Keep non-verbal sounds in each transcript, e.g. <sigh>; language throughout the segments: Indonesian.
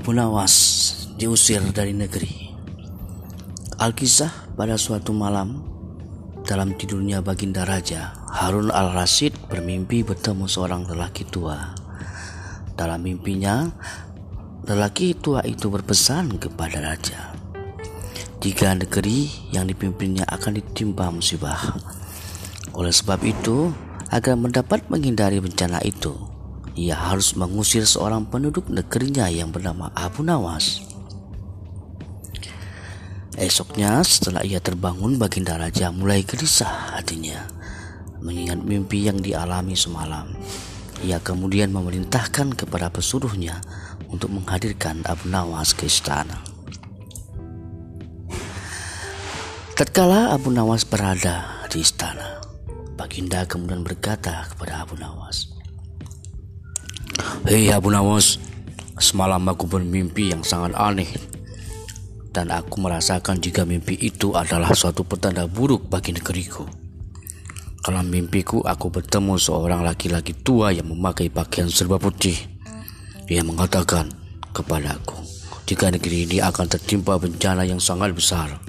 Abu Nawas diusir dari negeri. Alkisah pada suatu malam dalam tidurnya Baginda Raja Harun al-Rasyid bermimpi bertemu seorang lelaki tua. Dalam mimpinya, lelaki tua itu berpesan kepada raja, jika negeri yang dipimpinnya akan ditimpa musibah. Oleh sebab itu, agar mendapat menghindari bencana itu, ia harus mengusir seorang penduduk negerinya yang bernama Abu Nawas. Esoknya setelah ia terbangun Baginda Raja mulai gelisah hatinya mengingat mimpi yang dialami semalam. Ia kemudian memerintahkan kepada pesuruhnya untuk menghadirkan Abu Nawas ke istana. Tatkala Abu Nawas berada di istana, Baginda kemudian berkata kepada Abu Nawas, Hei Abu Nawas, semalam aku bermimpi yang sangat aneh dan aku merasakan jika mimpi itu adalah suatu petanda buruk bagi negeriku. Dalam mimpiku aku bertemu seorang laki-laki tua yang memakai pakaian serba putih. Ia mengatakan kepadaku, jika negeri ini akan tertimpa bencana yang sangat besar.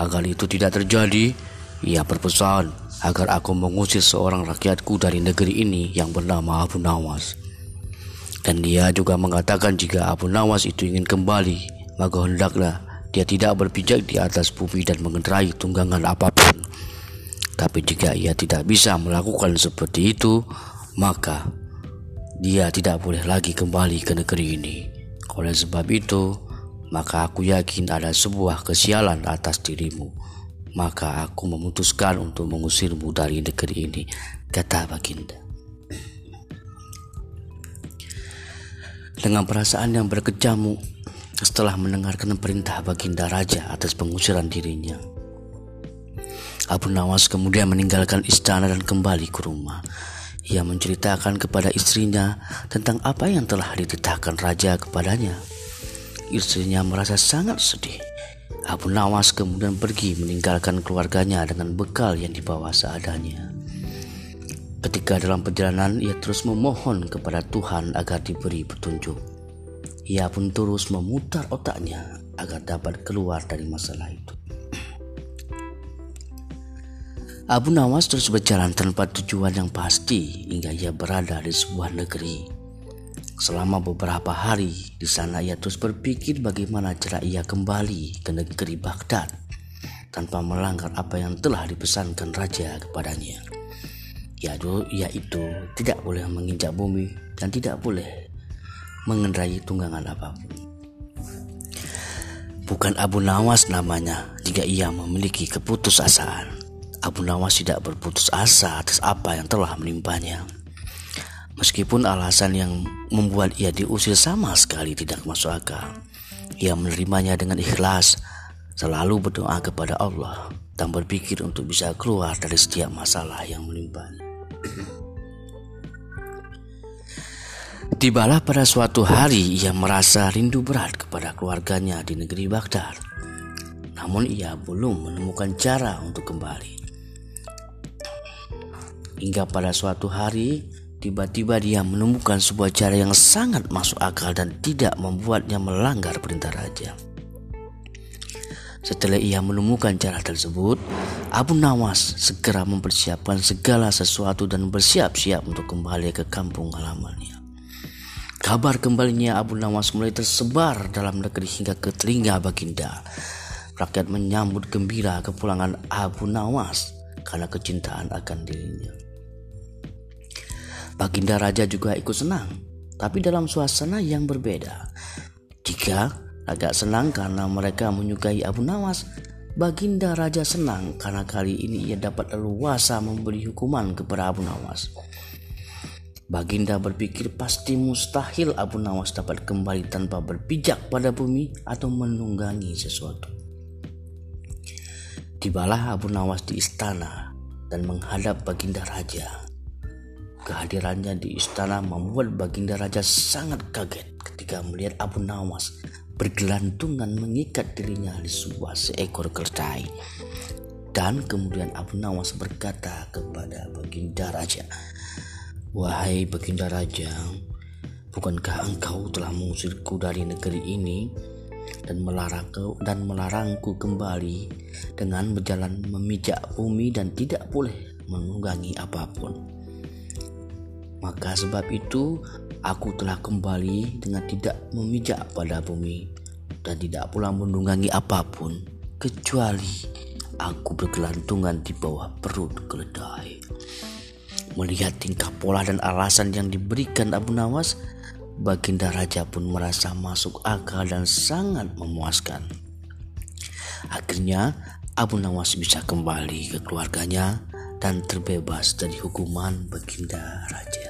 Agar itu tidak terjadi, ia berpesan agar aku mengusir seorang rakyatku dari negeri ini yang bernama Abu Nawas. Dan dia juga mengatakan jika Abu Nawas itu ingin kembali, maka hendaklah dia tidak berpijak di atas bumi dan mengendarai tunggangan apa pun. Tapi jika ia tidak bisa melakukan seperti itu, maka dia tidak boleh lagi kembali ke negeri ini. Oleh sebab itu, maka aku yakin ada sebuah kesialan atas dirimu. Maka aku memutuskan untuk mengusirmu dari negeri ini, kata Baginda. Dengan perasaan yang berkecamuk, setelah mendengarkan perintah Baginda Raja atas pengusiran dirinya, Abu Nawas kemudian meninggalkan istana dan kembali ke rumah. Ia menceritakan kepada istrinya tentang apa yang telah dititahkan raja kepadanya. Istrinya merasa sangat sedih. Abu Nawas kemudian pergi meninggalkan keluarganya dengan bekal yang dibawa seadanya. Ketika dalam perjalanan ia terus memohon kepada Tuhan agar diberi petunjuk. Ia pun terus memutar otaknya agar dapat keluar dari masalah itu. <clears throat> Abu Nawas terus berjalan tanpa tujuan yang pasti hingga ia berada di sebuah negeri. Selama beberapa hari di sana ia terus berpikir bagaimana cara ia kembali ke negeri Baghdad tanpa melanggar apa yang telah dipesankan raja kepadanya yaitu, yaitu tidak boleh menginjak bumi dan tidak boleh mengendarai tunggangan apa pun. Bukan Abu Nawas namanya jika ia memiliki keputusasaan. Abu Nawas tidak berputus asa atas apa yang telah menimpanya. Meskipun alasan yang membuat ia diusir sama sekali tidak masuk akal, ia menerimanya dengan ikhlas, selalu berdoa kepada Allah dan berpikir untuk bisa keluar dari setiap masalah yang menimpanya. Tibalah pada suatu hari ia merasa rindu berat kepada keluarganya di negeri Baghdad. Namun ia belum menemukan cara untuk kembali. Hingga pada suatu hari tiba-tiba dia menemukan sebuah cara yang sangat masuk akal dan tidak membuatnya melanggar perintah raja. Setelah ia menemukan cara tersebut, Abu Nawas segera mempersiapkan segala sesuatu dan bersiap-siap untuk kembali ke kampung halamannya. Kabar kembalinya Abu Nawas mulai tersebar dalam negeri hingga ke telinga Baginda. Rakyat menyambut gembira kepulangan Abu Nawas karena kecintaan akan dirinya. Baginda Raja juga ikut senang, tapi dalam suasana yang berbeda. Jika agak senang karena mereka menyukai Abu Nawas. Baginda Raja senang karena kali ini ia dapat leluasa memberi hukuman kepada Abu Nawas. Baginda berpikir pasti mustahil Abu Nawas dapat kembali tanpa berpijak pada bumi atau menunggangi sesuatu. Tibalah Abu Nawas di istana dan menghadap Baginda Raja. Kehadirannya di istana membuat Baginda Raja sangat kaget ketika melihat Abu Nawas bergelantungan mengikat dirinya di sebuah seekor keledai. Dan kemudian Abu Nawas berkata kepada Baginda Raja, Wahai Baginda Raja, Bukankah engkau telah mengusirku dari negeri ini dan melarangku dan melarangku kembali dengan berjalan memijak bumi dan tidak boleh menunggangi apa pun. Maka sebab itu aku telah kembali dengan tidak memijak pada bumi dan tidak pula menunggangi apa pun kecuali aku bergelantungan di bawah perut keledai. Melihat tingkah pola dan alasan yang diberikan Abu Nawas, Baginda Raja pun merasa masuk akal dan sangat memuaskan. Akhirnya Abu Nawas bisa kembali ke keluarganya dan terbebas dari hukuman Baginda Raja.